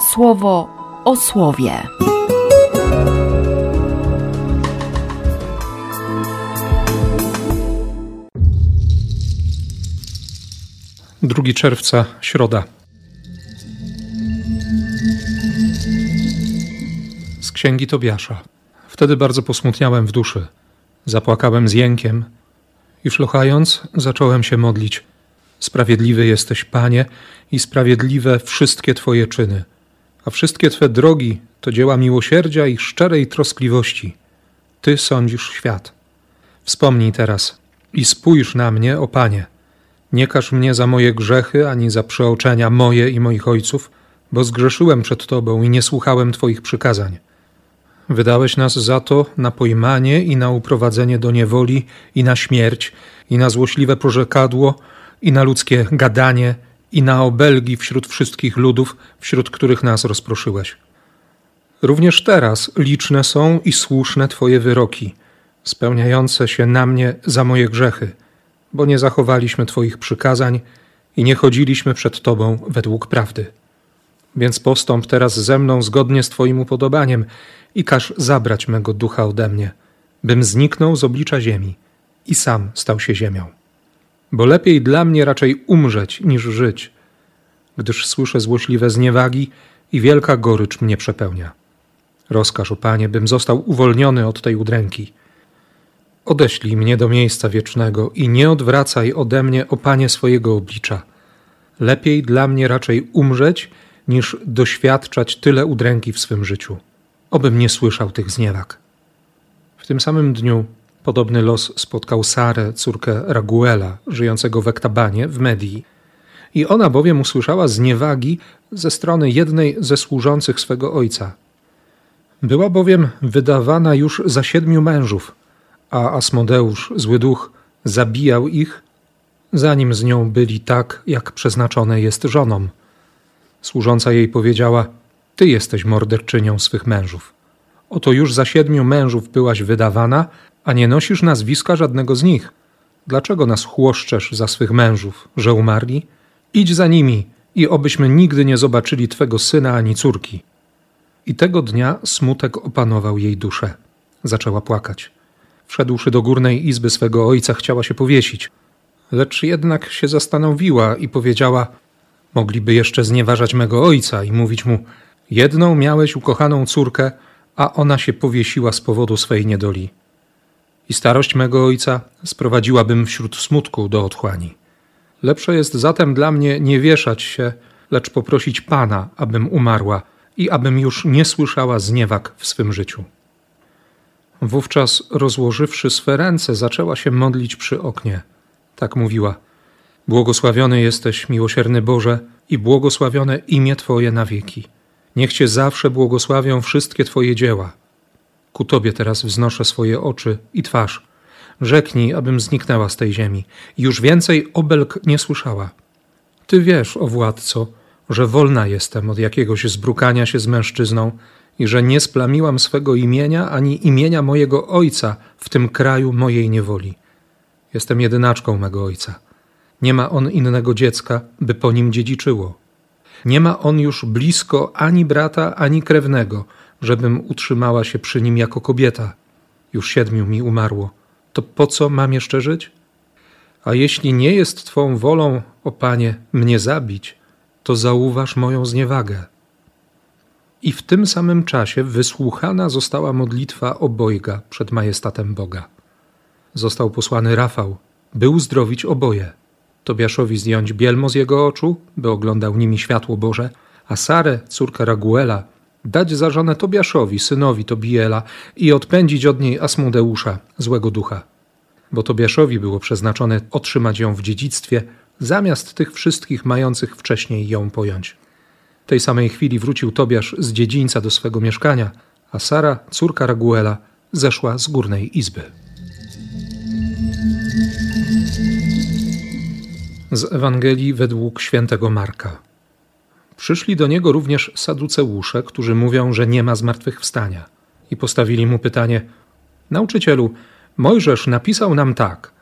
słowo o słowie. 2 czerwca, środa. Z księgi Tobiasza. Wtedy bardzo posmutniałem w duszy. Zapłakałem z jękiem i szlochając, zacząłem się modlić. Sprawiedliwy jesteś, Panie, i sprawiedliwe wszystkie Twoje czyny, a wszystkie Twe drogi to dzieła miłosierdzia i szczerej troskliwości. Ty sądzisz świat. Wspomnij teraz i spójrz na mnie, o Panie nie każ mnie za moje grzechy, ani za przeoczenia moje i moich ojców, bo zgrzeszyłem przed Tobą i nie słuchałem Twoich przykazań. Wydałeś nas za to na pojmanie i na uprowadzenie do niewoli, i na śmierć, i na złośliwe porzekadło, i na ludzkie gadanie, i na obelgi wśród wszystkich ludów, wśród których nas rozproszyłeś. Również teraz liczne są i słuszne Twoje wyroki, spełniające się na mnie za moje grzechy – bo nie zachowaliśmy Twoich przykazań i nie chodziliśmy przed Tobą według prawdy. Więc postąp teraz ze mną zgodnie z Twoim upodobaniem i każ zabrać mego ducha ode mnie, bym zniknął z oblicza ziemi i sam stał się ziemią. Bo lepiej dla mnie raczej umrzeć niż żyć, gdyż słyszę złośliwe zniewagi i wielka gorycz mnie przepełnia. Rozkaż, o Panie, bym został uwolniony od tej udręki – Odeślij mnie do miejsca wiecznego i nie odwracaj ode mnie, o Panie, swojego oblicza. Lepiej dla mnie raczej umrzeć, niż doświadczać tyle udręki w swym życiu. Obym nie słyszał tych zniewag. W tym samym dniu podobny los spotkał Sarę, córkę Raguela, żyjącego w Ektabanie w Medii. I ona bowiem usłyszała zniewagi ze strony jednej ze służących swego ojca. Była bowiem wydawana już za siedmiu mężów – a Asmodeusz, zły duch, zabijał ich, zanim z nią byli tak, jak przeznaczone jest żonom. Służąca jej powiedziała: Ty jesteś morderczynią swych mężów. Oto już za siedmiu mężów byłaś wydawana, a nie nosisz nazwiska żadnego z nich. Dlaczego nas chłoszczesz za swych mężów, że umarli? Idź za nimi i obyśmy nigdy nie zobaczyli twego syna ani córki. I tego dnia smutek opanował jej duszę. Zaczęła płakać. Wszedłszy do górnej izby swego ojca, chciała się powiesić. Lecz jednak się zastanowiła i powiedziała: Mogliby jeszcze znieważać mego ojca i mówić mu: Jedną miałeś ukochaną córkę, a ona się powiesiła z powodu swej niedoli. I starość mego ojca sprowadziłabym wśród smutku do otchłani. Lepsze jest zatem dla mnie nie wieszać się, lecz poprosić Pana, abym umarła i abym już nie słyszała zniewag w swym życiu. Wówczas, rozłożywszy swe ręce, zaczęła się modlić przy oknie. Tak mówiła: Błogosławiony jesteś, miłosierny Boże, i błogosławione imię Twoje na wieki. Niech Cię zawsze błogosławią wszystkie Twoje dzieła. Ku Tobie teraz wznoszę swoje oczy i twarz. Rzeknij, abym zniknęła z tej ziemi już więcej obelg nie słyszała. Ty wiesz, o władco, że wolna jestem od jakiegoś zbrukania się z mężczyzną, i że nie splamiłam swego imienia ani imienia mojego ojca w tym kraju mojej niewoli. Jestem jedynaczką mego ojca. Nie ma on innego dziecka, by po nim dziedziczyło. Nie ma on już blisko ani brata, ani krewnego, żebym utrzymała się przy nim jako kobieta. Już siedmiu mi umarło. To po co mam jeszcze żyć? A jeśli nie jest Twą wolą, o Panie, mnie zabić, to zauważ moją zniewagę. I w tym samym czasie wysłuchana została modlitwa obojga przed majestatem Boga. Został posłany Rafał, by uzdrowić oboje. Tobiaszowi zdjąć bielmo z jego oczu, by oglądał nimi światło Boże, a Sarę, córkę Raguela, dać za żonę Tobiaszowi, synowi Tobiela i odpędzić od niej Asmudeusza, złego ducha. Bo Tobiaszowi było przeznaczone otrzymać ją w dziedzictwie, zamiast tych wszystkich mających wcześniej ją pojąć tej samej chwili wrócił Tobiasz z dziedzińca do swego mieszkania, a Sara, córka Raguela, zeszła z górnej izby. Z Ewangelii według świętego Marka. Przyszli do niego również saduceusze, którzy mówią, że nie ma zmartwychwstania. I postawili mu pytanie: Nauczycielu, Mojżesz napisał nam tak: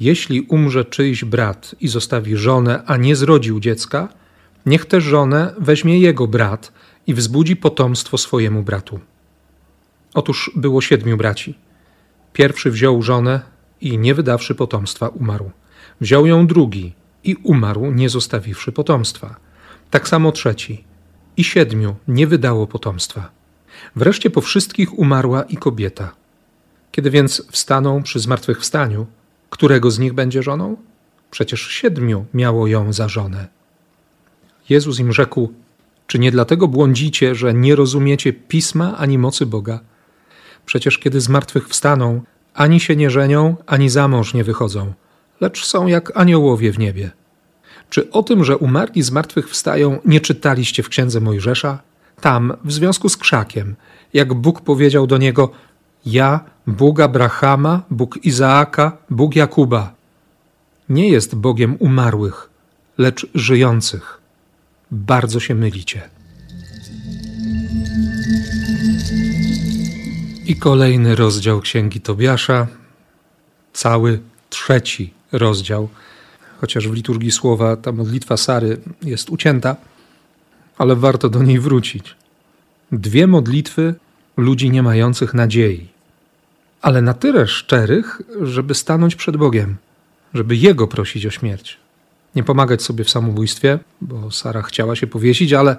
Jeśli umrze czyjś brat i zostawi żonę, a nie zrodził dziecka, Niech tę żonę weźmie jego brat i wzbudzi potomstwo swojemu bratu. Otóż było siedmiu braci. Pierwszy wziął żonę i nie wydawszy potomstwa umarł. Wziął ją drugi i umarł, nie zostawiwszy potomstwa. Tak samo trzeci i siedmiu nie wydało potomstwa. Wreszcie po wszystkich umarła i kobieta. Kiedy więc wstaną przy zmartwychwstaniu, którego z nich będzie żoną? Przecież siedmiu miało ją za żonę. Jezus im rzekł: Czy nie dlatego błądzicie, że nie rozumiecie pisma ani mocy Boga? Przecież kiedy zmartwychwstaną, ani się nie żenią, ani za mąż nie wychodzą, lecz są jak aniołowie w niebie. Czy o tym, że umarli z martwych wstają, nie czytaliście w księdze Mojżesza? Tam, w związku z krzakiem, jak Bóg powiedział do niego: Ja, Bóg Abrahama, Bóg Izaaka, Bóg Jakuba. Nie jest Bogiem umarłych, lecz żyjących. Bardzo się mylicie. I kolejny rozdział Księgi Tobiasza, cały trzeci rozdział chociaż w liturgii słowa ta modlitwa Sary jest ucięta, ale warto do niej wrócić. Dwie modlitwy ludzi nie mających nadziei, ale na tyle szczerych, żeby stanąć przed Bogiem, żeby Jego prosić o śmierć. Nie pomagać sobie w samobójstwie, bo Sara chciała się powiesić, ale,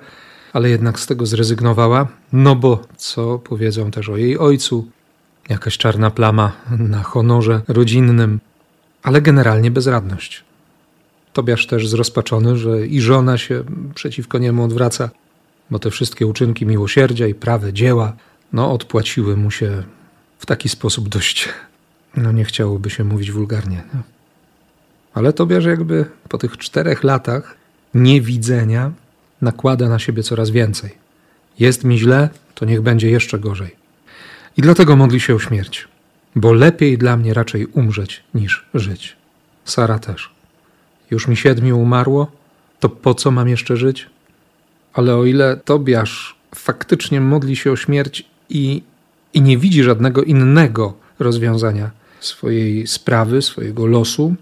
ale jednak z tego zrezygnowała, no bo co powiedzą też o jej ojcu, jakaś czarna plama na honorze rodzinnym, ale generalnie bezradność. Tobiasz też zrozpaczony, że i żona się przeciwko niemu odwraca, bo te wszystkie uczynki miłosierdzia i prawe dzieła, no odpłaciły mu się w taki sposób dość, no nie chciałoby się mówić wulgarnie. No. Ale Tobiasz jakby po tych czterech latach niewidzenia nakłada na siebie coraz więcej. Jest mi źle, to niech będzie jeszcze gorzej. I dlatego modli się o śmierć, bo lepiej dla mnie raczej umrzeć niż żyć. Sara też. Już mi siedmiu umarło, to po co mam jeszcze żyć? Ale o ile Tobiasz faktycznie modli się o śmierć i, i nie widzi żadnego innego rozwiązania swojej sprawy, swojego losu,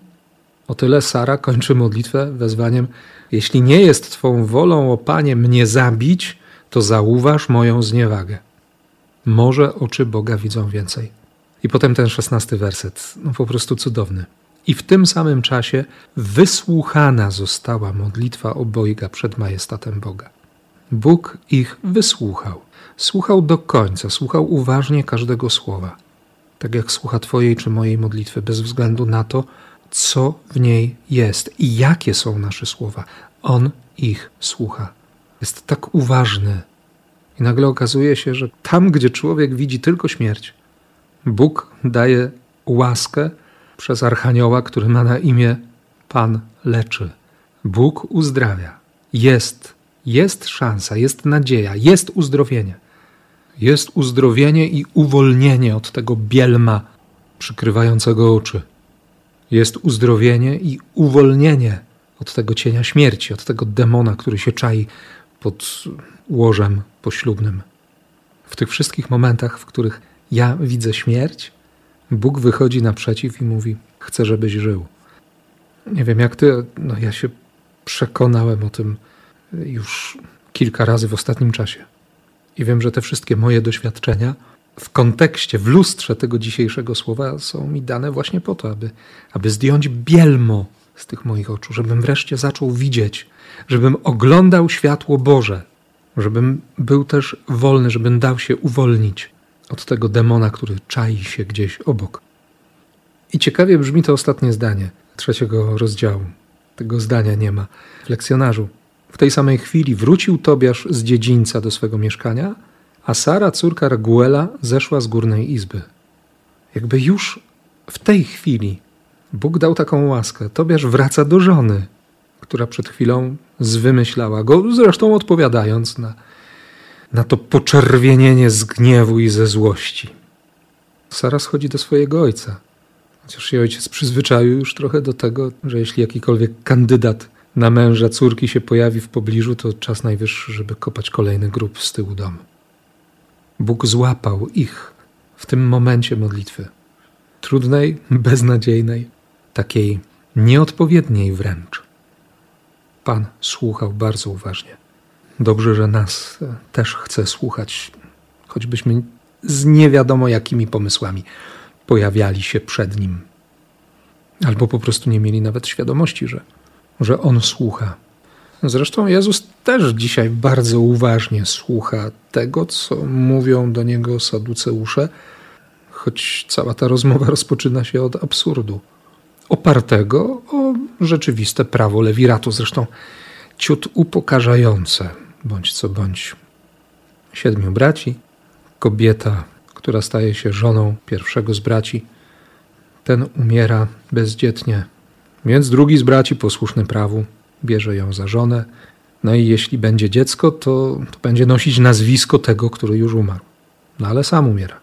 o tyle Sara kończy modlitwę wezwaniem: Jeśli nie jest Twą wolą, o Panie, mnie zabić, to zauważ moją zniewagę. Może oczy Boga widzą więcej. I potem ten szesnasty werset, no po prostu cudowny. I w tym samym czasie wysłuchana została modlitwa obojga przed majestatem Boga. Bóg ich wysłuchał. Słuchał do końca, słuchał uważnie każdego słowa. Tak jak słucha Twojej czy mojej modlitwy, bez względu na to, co w niej jest i jakie są nasze słowa. On ich słucha. Jest tak uważny. I nagle okazuje się, że tam, gdzie człowiek widzi tylko śmierć, Bóg daje łaskę przez Archanioła, który ma na imię Pan leczy. Bóg uzdrawia. Jest, jest szansa, jest nadzieja, jest uzdrowienie. Jest uzdrowienie i uwolnienie od tego bielma przykrywającego oczy. Jest uzdrowienie i uwolnienie od tego cienia śmierci, od tego demona, który się czai pod łożem poślubnym. W tych wszystkich momentach, w których ja widzę śmierć, Bóg wychodzi naprzeciw i mówi: Chcę, żebyś żył. Nie wiem jak ty, no ja się przekonałem o tym już kilka razy w ostatnim czasie. I wiem, że te wszystkie moje doświadczenia w kontekście, w lustrze tego dzisiejszego słowa są mi dane właśnie po to, aby, aby zdjąć bielmo z tych moich oczu, żebym wreszcie zaczął widzieć, żebym oglądał światło Boże, żebym był też wolny, żebym dał się uwolnić od tego demona, który czai się gdzieś obok. I ciekawie brzmi to ostatnie zdanie trzeciego rozdziału. Tego zdania nie ma w lekcjonarzu. W tej samej chwili wrócił Tobiasz z dziedzińca do swego mieszkania, a Sara, córka Raguela, zeszła z górnej izby. Jakby już w tej chwili Bóg dał taką łaskę. Tobiasz wraca do żony, która przed chwilą zwymyślała go, zresztą odpowiadając na na to poczerwienienie z gniewu i ze złości. Sara schodzi do swojego ojca. Chociaż jej ojciec przyzwyczaił już trochę do tego, że jeśli jakikolwiek kandydat na męża córki się pojawi w pobliżu, to czas najwyższy, żeby kopać kolejny grób z tyłu domu. Bóg złapał ich w tym momencie modlitwy. Trudnej, beznadziejnej, takiej nieodpowiedniej wręcz. Pan słuchał bardzo uważnie. Dobrze, że nas też chce słuchać, choćbyśmy z nie wiadomo jakimi pomysłami pojawiali się przed nim. Albo po prostu nie mieli nawet świadomości, że, że on słucha. Zresztą Jezus też dzisiaj bardzo uważnie słucha tego, co mówią do niego saduceusze, choć cała ta rozmowa rozpoczyna się od absurdu, opartego o rzeczywiste prawo lewiratu, zresztą ciut upokarzające, bądź co bądź. Siedmiu braci, kobieta, która staje się żoną pierwszego z braci, ten umiera bezdzietnie, więc drugi z braci, posłuszny prawu, bierze ją za żonę. No i jeśli będzie dziecko, to, to będzie nosić nazwisko tego, który już umarł. No ale sam umiera.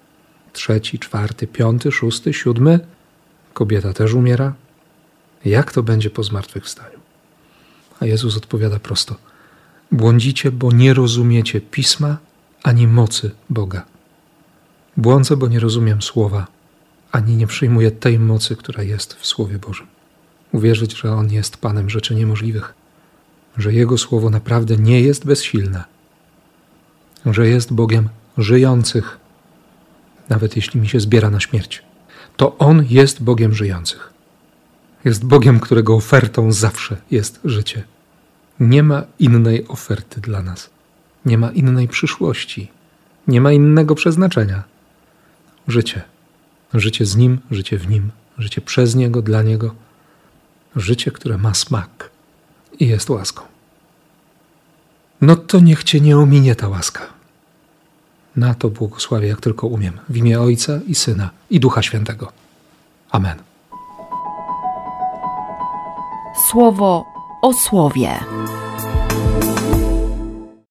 Trzeci, czwarty, piąty, szósty, siódmy. Kobieta też umiera. Jak to będzie po zmartwychwstaniu? A Jezus odpowiada prosto: Błądzicie, bo nie rozumiecie pisma ani mocy Boga. Błądzę, bo nie rozumiem słowa, ani nie przyjmuję tej mocy, która jest w Słowie Bożym. Uwierzyć, że On jest Panem rzeczy niemożliwych, że Jego słowo naprawdę nie jest bezsilne, że jest Bogiem żyjących, nawet jeśli mi się zbiera na śmierć. To On jest Bogiem żyjących. Jest Bogiem, którego ofertą zawsze jest życie. Nie ma innej oferty dla nas. Nie ma innej przyszłości. Nie ma innego przeznaczenia. Życie. Życie z Nim, życie w Nim, życie przez Niego, dla Niego. Życie, które ma smak i jest łaską. No to niech Cię nie ominie ta łaska. Na to błogosławię, jak tylko umiem, w imię Ojca i Syna i Ducha Świętego. Amen. Słowo o słowie.